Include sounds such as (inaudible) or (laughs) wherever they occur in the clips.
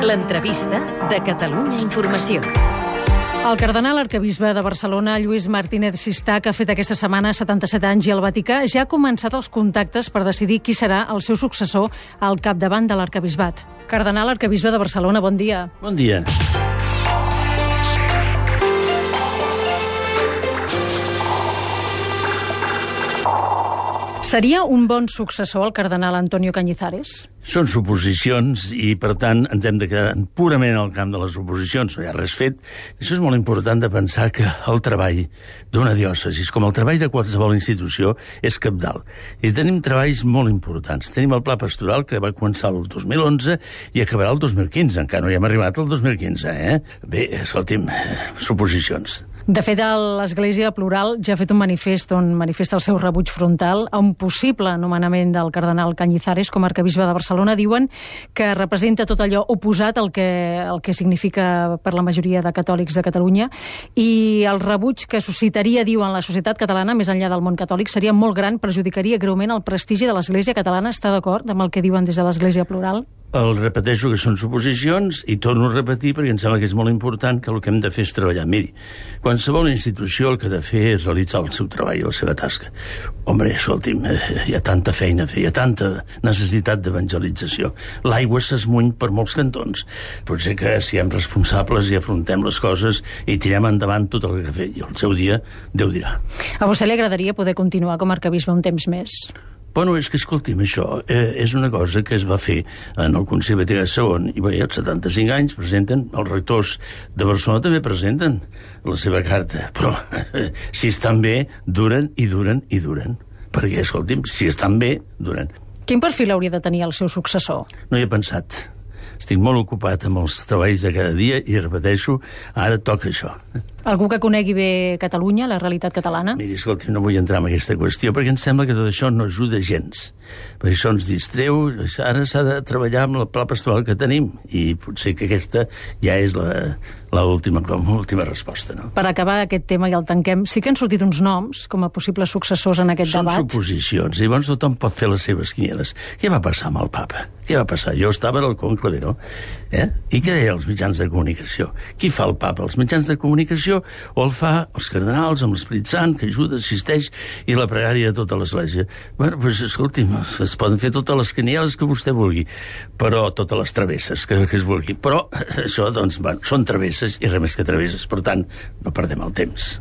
L'entrevista de Catalunya Informació. El cardenal arcabisbe de Barcelona, Lluís Martínez Sistà, que ha fet aquesta setmana 77 anys i al Vaticà, ja ha començat els contactes per decidir qui serà el seu successor al capdavant de l'arcabisbat. Cardenal arcabisbe de Barcelona, bon dia. Bon dia. Seria un bon successor el cardenal Antonio Cañizares? Són suposicions i, per tant, ens hem de quedar purament al camp de les suposicions, no hi ha res fet. Això és molt important de pensar que el treball d'una diòcesi, com el treball de qualsevol institució, és capdalt. I tenim treballs molt importants. Tenim el pla pastoral, que va començar el 2011 i acabarà el 2015. Encara no hi hem arribat al 2015, eh? Bé, escolti'm, suposicions. De fet, l'Església Plural ja ha fet un manifest on manifesta el seu rebuig frontal a un possible nomenament del cardenal Cañizares com a arcabisbe de Barcelona. Diuen que representa tot allò oposat al que, el que significa per la majoria de catòlics de Catalunya i el rebuig que suscitaria, diuen, la societat catalana, més enllà del món catòlic, seria molt gran, perjudicaria greument el prestigi de l'Església catalana. Està d'acord amb el que diuen des de l'Església Plural? El repeteixo que són suposicions i torno a repetir perquè em sembla que és molt important que el que hem de fer és treballar. Miri, qualsevol institució el que ha de fer és realitzar el seu treball, la seva tasca. Home, escolti'm, eh, hi ha tanta feina a fer, hi ha tanta necessitat d'evangelització. L'aigua s'esmuny per molts cantons. Potser que siguem responsables i afrontem les coses i tirem endavant tot el que ha fet. I el seu dia, Déu dirà. A vostè li agradaria poder continuar com a arcabisbe un temps més? Bueno, és que, escolti'm, això eh, és una cosa que es va fer en el Consell Vaticà II, i bé, als 75 anys presenten, els rectors de Barcelona també presenten la seva carta, però eh, (laughs) si estan bé, duren i duren i duren. Perquè, escolti'm, si estan bé, duren. Quin perfil hauria de tenir el seu successor? No hi he pensat. Estic molt ocupat amb els treballs de cada dia i, repeteixo, ara toca això. Algú que conegui bé Catalunya, la realitat catalana? Miri, escolti, no vull entrar en aquesta qüestió perquè em sembla que tot això no ajuda gens. Perquè això ens distreu, ara s'ha de treballar amb el pla pastoral que tenim i potser que aquesta ja és la, la última, com última resposta. No? Per acabar aquest tema i el tanquem, sí que han sortit uns noms com a possibles successors en aquest Són debat. Són suposicions, i llavors tothom pot fer les seves quinieles. Què va passar amb el papa? Què va passar? Jo estava al conclave, no? Eh? I què deia els mitjans de comunicació? Qui fa el papa? Els mitjans de comunicació o el fa els cardenals amb l'Esperit Sant, que ajuda, assisteix, i la pregària de tota l'Església. Bueno, doncs, escolti'm, es poden fer totes les canieles que vostè vulgui, però totes les travesses que, que es vulgui. Però (laughs) això, doncs, bueno, són travesses i res més que travesses. Per tant, no perdem el temps.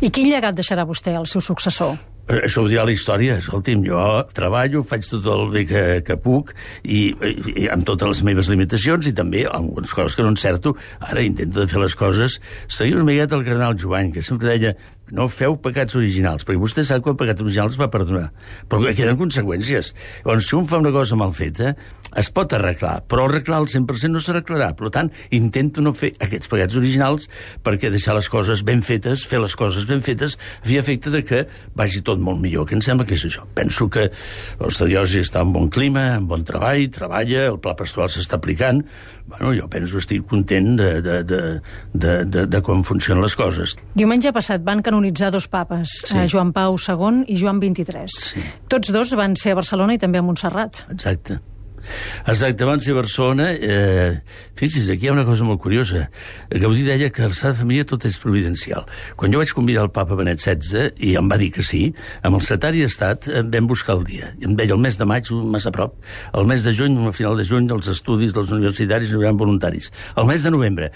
I quin llegat deixarà vostè al seu successor? Això ho dirà la història. Escolti'm, jo treballo, faig tot el bé que, que puc i, i, amb totes les meves limitacions i també algunes coses que no encerto. Ara intento de fer les coses seguir una miqueta el cardenal Jovany, que sempre deia no feu pecats originals, perquè vostè sap que el pecat original es va perdonar, però queden conseqüències. Llavors, si un fa una cosa mal feta, es pot arreglar, però arreglar al 100% no s'arreglarà. Per tant, intento no fer aquests pecats originals perquè deixar les coses ben fetes, fer les coses ben fetes, havia efecte de que vagi tot molt millor, que em sembla que és això. Penso que l'estadiosi està en bon clima, en bon treball, treballa, el pla pastoral s'està aplicant, bueno, jo penso estic content de, de, de, de, de, de com funcionen les coses. Diumenge passat van canonitzar dos papes, sí. eh, Joan Pau II i Joan XXIII. Sí. Tots dos van ser a Barcelona i també a Montserrat. Exacte. Exacte, abans de Barcelona, eh, fixi's, aquí hi ha una cosa molt curiosa. Gaudí deia que el de Família tot és providencial. Quan jo vaig convidar el papa Benet XVI, i em va dir que sí, amb el secretari d'Estat vam buscar el dia. I em deia el mes de maig, massa a prop, el mes de juny, a final de juny, els estudis dels universitaris no hi voluntaris. El mes de novembre,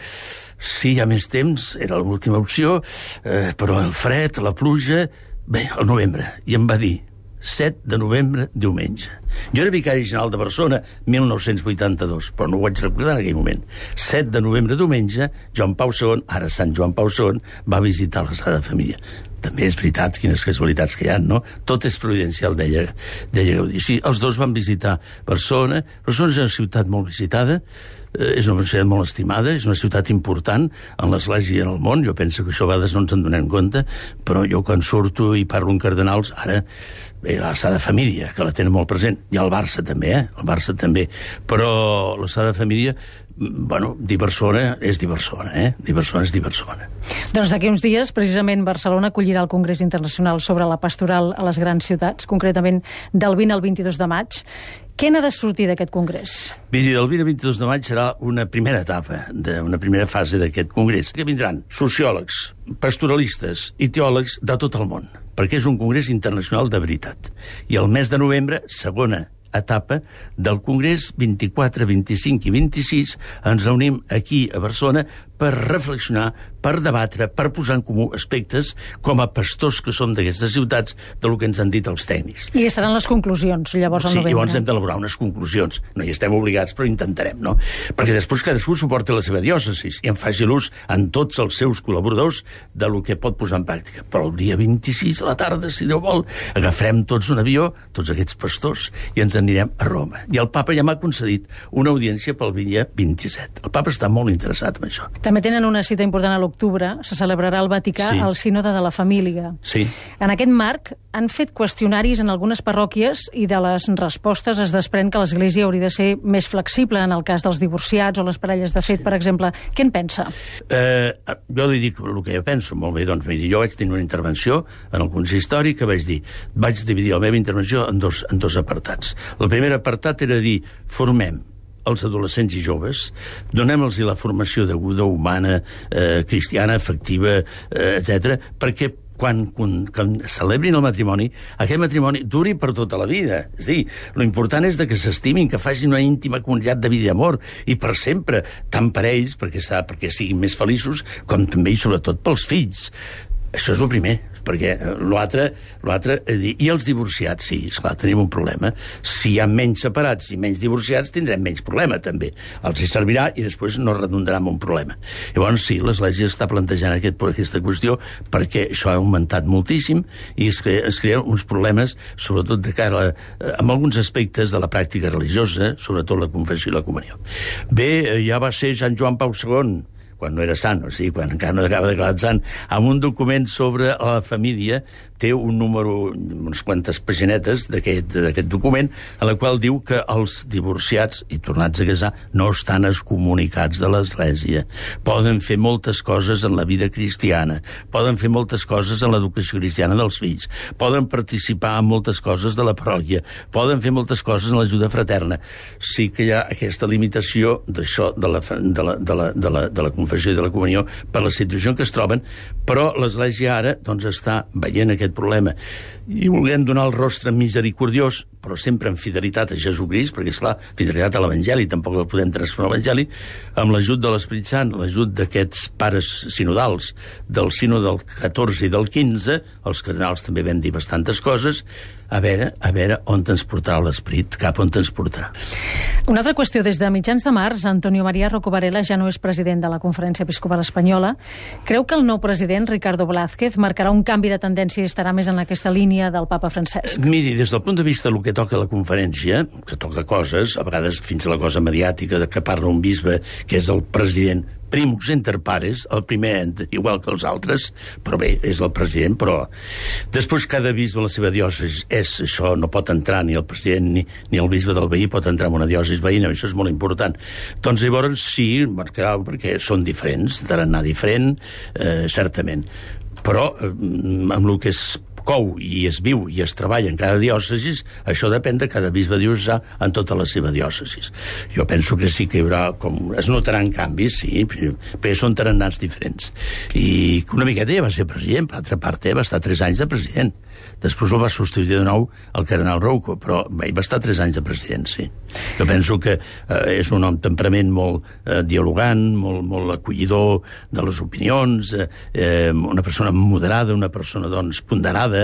sí, hi ha més temps, era l'última opció, eh, però el fred, la pluja... Bé, el novembre. I em va dir, 7 de novembre, diumenge. Jo era vicari general de Barcelona 1982, però no ho vaig recordar en aquell moment. 7 de novembre, diumenge, Joan Pau II, ara Sant Joan Pau II, va visitar la Sagrada Família. També és veritat, quines casualitats que hi ha, no? Tot és providencial, deia, deia Gaudí. Sí, els dos van visitar Barcelona. Barcelona és una ciutat molt visitada, és una ciutat molt estimada, és una ciutat important en l'Església i en el món, jo penso que això a vegades no ens en donem compte, però jo quan surto i parlo amb cardenals, ara bé, la Sagrada Família, que la tenen molt present, i el Barça també, eh? el Barça també, però la Sagrada Família bueno, Diversona és Diversona, eh? Diversona és Diversona. Doncs d'aquí uns dies, precisament, Barcelona acollirà el Congrés Internacional sobre la Pastoral a les grans ciutats, concretament del 20 al 22 de maig, Què n'ha de sortir d'aquest congrés? Miri, el 20 22 de maig serà una primera etapa, de, una primera fase d'aquest congrés, que vindran sociòlegs, pastoralistes i teòlegs de tot el món, perquè és un congrés internacional de veritat. I el mes de novembre, segona etapa del Congrés 24, 25 i 26 ens reunim aquí a Barcelona per reflexionar, per debatre, per posar en comú aspectes com a pastors que som d'aquestes ciutats del que ens han dit els tècnics. I estaran les conclusions, llavors, sí, al novembre. llavors hem d'elaborar unes conclusions. No hi estem obligats, però intentarem, no? Perquè després cadascú suporta la seva diòcesis i en faci l'ús en tots els seus col·laboradors de lo que pot posar en pràctica. Però el dia 26 a la tarda, si Déu vol, agafarem tots un avió, tots aquests pastors, i ens anirem a Roma. I el papa ja m'ha concedit una audiència pel dia 27. El papa està molt interessat en això. També tenen una cita important a l'octubre. Se celebrarà al Vaticà Sí. el sínode de la família. Sí. En aquest marc, han fet qüestionaris en algunes parròquies i de les respostes es desprèn que l'Església hauria de ser més flexible en el cas dels divorciats o les parelles de fet, per exemple. Què en pensa? Eh, jo li dic el que jo penso. Molt bé, doncs, miri, jo vaig tenir una intervenció en el consistori que vaig dir, vaig dividir la meva intervenció en dos, en dos apartats. El primer apartat era dir, formem els adolescents i joves, donem-los la formació deguda, humana, eh, cristiana, afectiva, eh, etc, perquè quan, quan, quan celebrin el matrimoni, aquest matrimoni duri per tota la vida. És a dir, lo important és que s'estimin, que facin una íntima comunitat de vida i amor, i per sempre, tant per ells, perquè, perquè siguin més feliços, com també i sobretot pels fills. Això és el primer, perquè eh, l'altre, i els divorciats, sí, esclar, tenim un problema. Si hi ha menys separats i menys divorciats, tindrem menys problema, també. Els hi servirà i després no redundarà en un problema. Llavors, sí, l'Església està plantejant aquest, aquesta qüestió perquè això ha augmentat moltíssim i es, crea, es creen uns problemes, sobretot de cara a, amb alguns aspectes de la pràctica religiosa, sobretot la confessió i la comunió. Bé, eh, ja va ser Sant Joan Pau II, quan no era sant, o sigui, quan encara no acaba declarat sant, amb un document sobre la família, té un número, unes quantes paginetes d'aquest document, en la qual diu que els divorciats i tornats a casar no estan excomunicats de l'Església. Poden fer moltes coses en la vida cristiana, poden fer moltes coses en l'educació cristiana dels fills, poden participar en moltes coses de la parròquia, poden fer moltes coses en l'ajuda fraterna. Sí que hi ha aquesta limitació d'això, de la, de, la, de, la, de, la, de la confessió i de la comunió, per la situació en què es troben, però l'Església ara doncs, està veient aquest problema. I volent donar el rostre misericordiós, però sempre amb fidelitat a Jesucrist, perquè, és clar, fidelitat a l'Evangeli, tampoc el podem transformar l'Evangeli, amb l'ajut de l'Esperit Sant, l'ajut d'aquests pares sinodals, del sino del 14 i del 15, els cardenals també vam dir bastantes coses, a veure, a veure on ens portarà l'Esperit, cap on ens portarà. Una altra qüestió, des de mitjans de març, Antonio María Rocco Varela ja no és president de la Conferència Episcopal Espanyola. Creu que el nou president, Ricardo Blázquez, marcarà un canvi de tendència i estarà més en aquesta línia del papa Francesc? Miri, des del punt de vista del que toca la conferència, que toca coses, a vegades fins a la cosa mediàtica, de que parla un bisbe, que és el president primus inter pares, el primer igual que els altres, però bé, és el president, però després cada bisbe a la seva diòcesi és això, no pot entrar ni el president ni, ni el bisbe del veí pot entrar en una diòcesi veïna, això és molt important. Doncs llavors sí, marcarà, perquè són diferents, tarannà diferent, eh, certament. Però eh, amb el que es cou i es viu i es treballa en cada diòcesis, això depèn de cada bisbe diocesà en tota la seva diòcesis. Jo penso que sí que hi haurà, com es notaran canvis, sí, perquè són tarannats diferents. I una miqueta ja va ser president, per altra part, eh, va estar tres anys de president. Després el va substituir de nou el cardenal Rouco, però ell va estar tres anys de president, sí. Jo penso que eh, és un home temperament molt eh, dialogant, molt, molt acollidor de les opinions, eh, eh, una persona moderada, una persona, doncs, ponderada,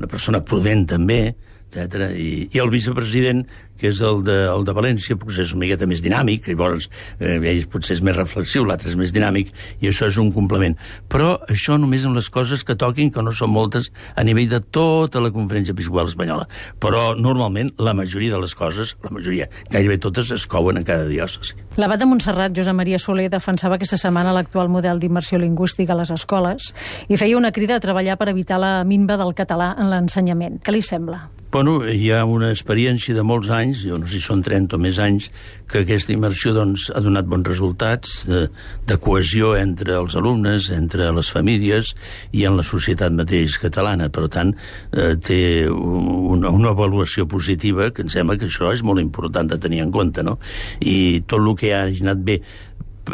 una persona prudent també, etc. I, I el vicepresident, que és el de, el de València, potser és una miqueta més dinàmic, llavors eh, ell potser és més reflexiu, l'altre és més dinàmic, i això és un complement. Però això només amb les coses que toquin, que no són moltes, a nivell de tota la conferència episcopal espanyola. Però normalment la majoria de les coses, la majoria, gairebé totes, es couen en cada diòcesi. L'abat de Montserrat, Josep Maria Soler, defensava aquesta setmana l'actual model d'immersió lingüística a les escoles i feia una crida a treballar per evitar la minva del català en l'ensenyament. Què li sembla? Bueno, hi ha una experiència de molts anys, jo no sé si són 30 o més anys, que aquesta immersió doncs, ha donat bons resultats de, de cohesió entre els alumnes, entre les famílies i en la societat mateix catalana. Per tant, eh, té una, una avaluació positiva que em sembla que això és molt important de tenir en compte. No? I tot el que ha anat bé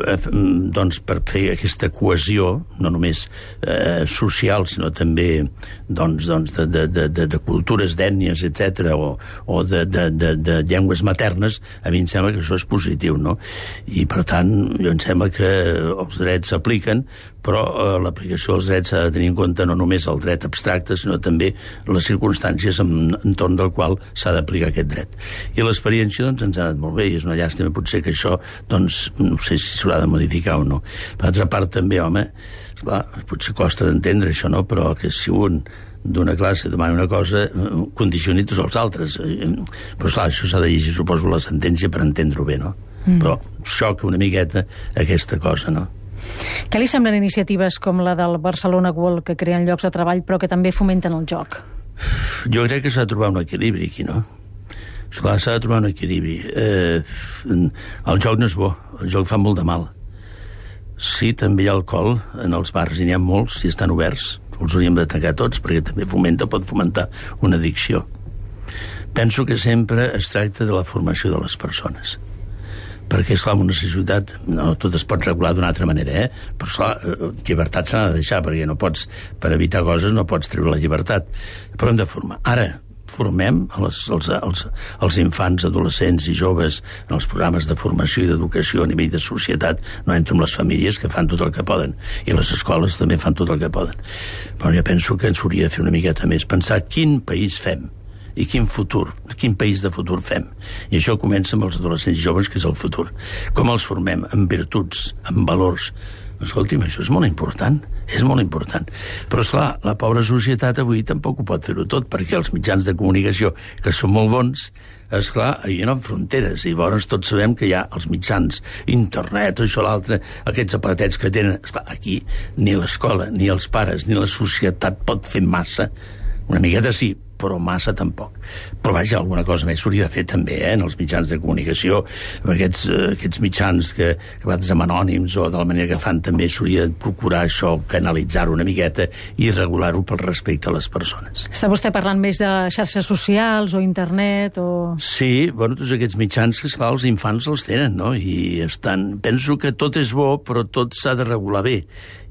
Eh, doncs, per fer aquesta cohesió, no només eh, social, sinó també doncs, doncs, de, de, de, de, de cultures, d'ètnies, etc o, o de, de, de, de llengües maternes, a mi em sembla que això és positiu, no? I, per tant, jo em sembla que els drets s'apliquen, però eh, l'aplicació dels drets s'ha de tenir en compte no només el dret abstracte, sinó també les circumstàncies en, entorn del qual s'ha d'aplicar aquest dret. I l'experiència doncs, ens ha anat molt bé, i és una llàstima potser que això, doncs, no sé si s'haurà de modificar o no. Per altra part, també, home, esclar, potser costa d'entendre això, no?, però que si un d'una classe demana una cosa, condicioni tots els altres. Però, esclar, això s'ha de llegir, suposo, la sentència per entendre-ho bé, no? Mm. Però xoca una miqueta aquesta cosa, no? Què li semblen iniciatives com la del Barcelona World, que creen llocs de treball però que també fomenten el joc? Jo crec que s'ha de trobar un equilibri aquí, no? Esclar, s'ha de trobar un equilibri. Eh, el joc no és bo, el joc fa molt de mal. Sí, també hi ha alcohol en els bars, i n'hi ha molts, si estan oberts. Els hauríem de tancar tots, perquè també fomenta, pot fomentar una addicció. Penso que sempre es tracta de la formació de les persones perquè, esclar, en una societat no tot es pot regular d'una altra manera, eh? però, esclar, eh, llibertat s'ha de deixar, perquè no pots, per evitar coses, no pots treure la llibertat. Però hem de formar. Ara, formem els, els, els, els infants, adolescents i joves en els programes de formació i d'educació a nivell de societat, no entro amb les famílies que fan tot el que poden, i les escoles també fan tot el que poden. Però jo penso que ens hauria de fer una miqueta més, pensar quin país fem, i quin futur, quin país de futur fem. I això comença amb els adolescents joves, que és el futur. Com els formem? Amb virtuts, amb valors. Escolti'm, això és molt important, és molt important. Però, esclar, la pobra societat avui tampoc ho pot fer-ho tot, perquè els mitjans de comunicació, que són molt bons, és clar, hi ha fronteres, i llavors tots sabem que hi ha els mitjans, internet, això, l'altre, aquests aparatets que tenen... Esclar, aquí ni l'escola, ni els pares, ni la societat pot fer massa. Una miqueta sí, però massa tampoc. Però vaja, alguna cosa més s'hauria de fer també, eh, en els mitjans de comunicació, amb aquests, eh, aquests mitjans que, que vegades amb anònims o de la manera que fan també s'hauria de procurar això, canalitzar-ho una miqueta i regular-ho pel respecte a les persones. Està vostè parlant més de xarxes socials o internet o... Sí, bueno, tots aquests mitjans que, esclar, els infants els tenen, no? I estan... Penso que tot és bo, però tot s'ha de regular bé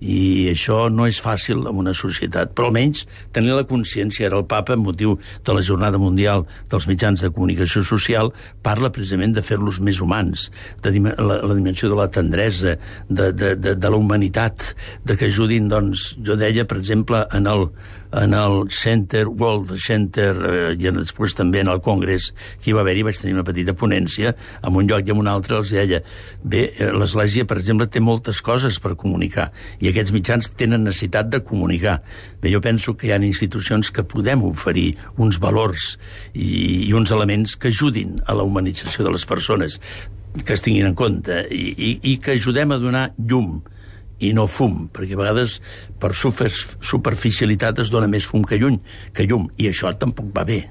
i això no és fàcil en una societat, però almenys tenir la consciència, ara el papa, amb motiu de la Jornada Mundial dels Mitjans de Comunicació Social, parla precisament de fer-los més humans, de la, la dimensió de la tendresa, de, de, de, de la humanitat, de que ajudin, doncs, jo deia, per exemple, en el, en el Center, World Center, eh, i després també en el Congrés que hi va haver-hi, vaig tenir una petita ponència, en un lloc i en un altre els deia, bé, eh, l'Església, per exemple, té moltes coses per comunicar, i aquests mitjans tenen necessitat de comunicar. Bé, jo penso que hi ha institucions que podem oferir uns valors i, i uns elements que ajudin a la humanització de les persones, que es tinguin en compte, i, i, i que ajudem a donar llum, i no fum, perquè a vegades per super, superficialitat es dona més fum que llum, que llum, i això tampoc va bé.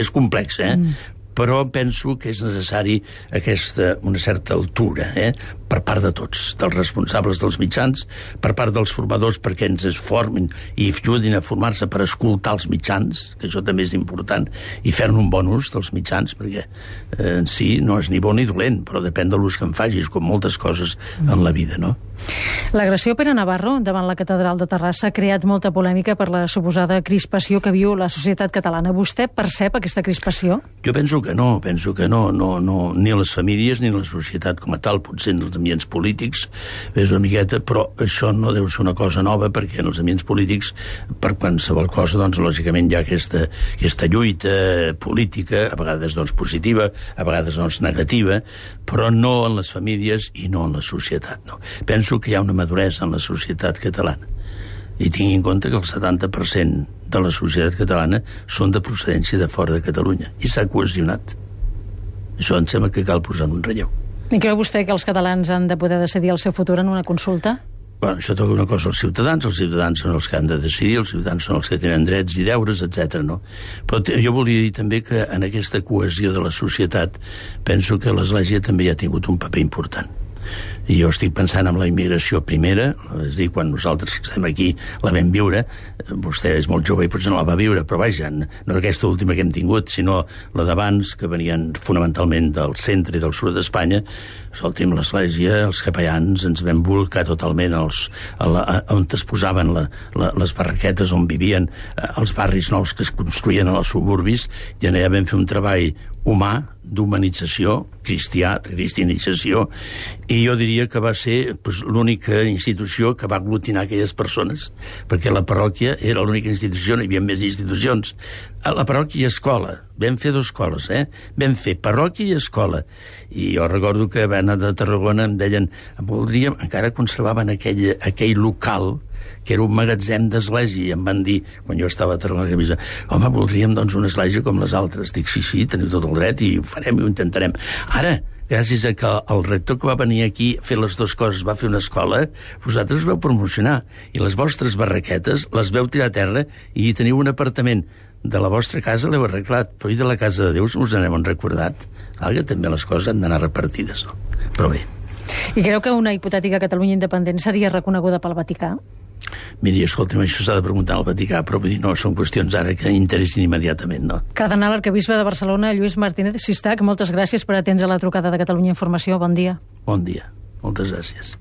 És complex, eh? Mm però penso que és necessari aquesta, una certa altura eh? Per part de tots, dels responsables dels mitjans, per part dels formadors perquè ens es formin i ajudin a formar-se per escoltar els mitjans, que això també és important, i fer-ne un bon ús dels mitjans, perquè eh, en si no és ni bon ni dolent, però depèn de l'ús que en facis, com moltes coses en la vida, no? L'agressió Pere Navarro davant la catedral de Terrassa ha creat molta polèmica per la suposada crispació que viu la societat catalana. Vostè percep aquesta crispació? Jo penso que no, penso que no, no, no ni les famílies ni la societat com a tal, potser els ambients polítics és una miqueta, però això no deu ser una cosa nova perquè en els ambients polítics per qualsevol cosa, doncs, lògicament hi ha aquesta, aquesta lluita política, a vegades doncs, positiva, a vegades doncs, negativa, però no en les famílies i no en la societat. No. Penso que hi ha una maduresa en la societat catalana i tingui en compte que el 70% de la societat catalana són de procedència de fora de Catalunya i s'ha cohesionat. Això em sembla que cal posar en un relleu. I creu vostè que els catalans han de poder decidir el seu futur en una consulta? Bueno, això toca una cosa als ciutadans, els ciutadans són els que han de decidir, els ciutadans són els que tenen drets i deures, etc. no? Però jo volia dir també que en aquesta cohesió de la societat penso que l'Església també hi ha tingut un paper important i jo estic pensant en la immigració primera, és a dir, quan nosaltres estem aquí la vam viure, vostè és molt jove i potser no la va viure, però vaja, no aquesta última que hem tingut, sinó la d'abans, que venien fonamentalment del centre i del sud d'Espanya, escolti'm, l'Església, els capellans, ens vam volcar totalment als, a la, a, on es posaven la, la, les barraquetes on vivien, eh, els barris nous que es construïen als suburbis, i allà vam fer un treball humà, d'humanització, cristià, cristianització, i jo diria que va ser pues, l'única institució que va aglutinar aquelles persones, perquè la parròquia era l'única institució, no hi havia més institucions. A la parròquia i escola, vam fer dues escoles, eh? Vam fer parròquia i escola. I jo recordo que van anar de Tarragona em deien, voldríem, encara conservaven aquell, aquell local, que era un magatzem d'església, i em van dir, quan jo estava a Tarragona, que home, voldríem doncs una església com les altres. Dic, sí, sí, teniu tot el dret i ho farem i ho intentarem. Ara, gràcies a que el rector que va venir aquí a fer les dues coses va fer una escola, vosaltres veu promocionar. I les vostres barraquetes les veu tirar a terra i teniu un apartament de la vostra casa l'heu arreglat, però i de la casa de Déu us n'hem recordat? Que també les coses han d'anar repartides, no? Però bé. I creu que una hipotètica Catalunya independent seria reconeguda pel Vaticà? Miri, escolta'm, això s'ha de preguntar al Vaticà, però vull dir, no, són qüestions ara que interessin immediatament, no? Cardenal Arquebisbe de Barcelona, Lluís Martínez Sistac, moltes gràcies per atendre la trucada de Catalunya Informació. Bon dia. Bon dia. Moltes gràcies.